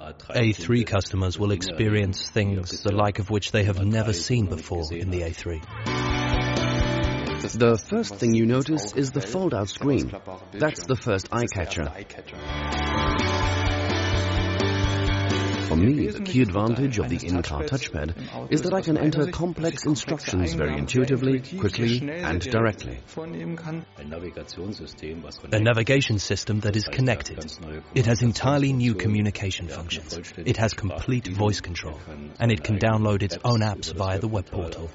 A3 customers will experience things the like of which they have never seen before in the A3. The first thing you notice is the fold-out screen. That's the first eye catcher. For me, the key advantage of the in-car touchpad is that I can enter complex instructions very intuitively, quickly and directly. A navigation system that is connected. It has entirely new communication functions. It has complete voice control, and it can download its own apps via the web portal.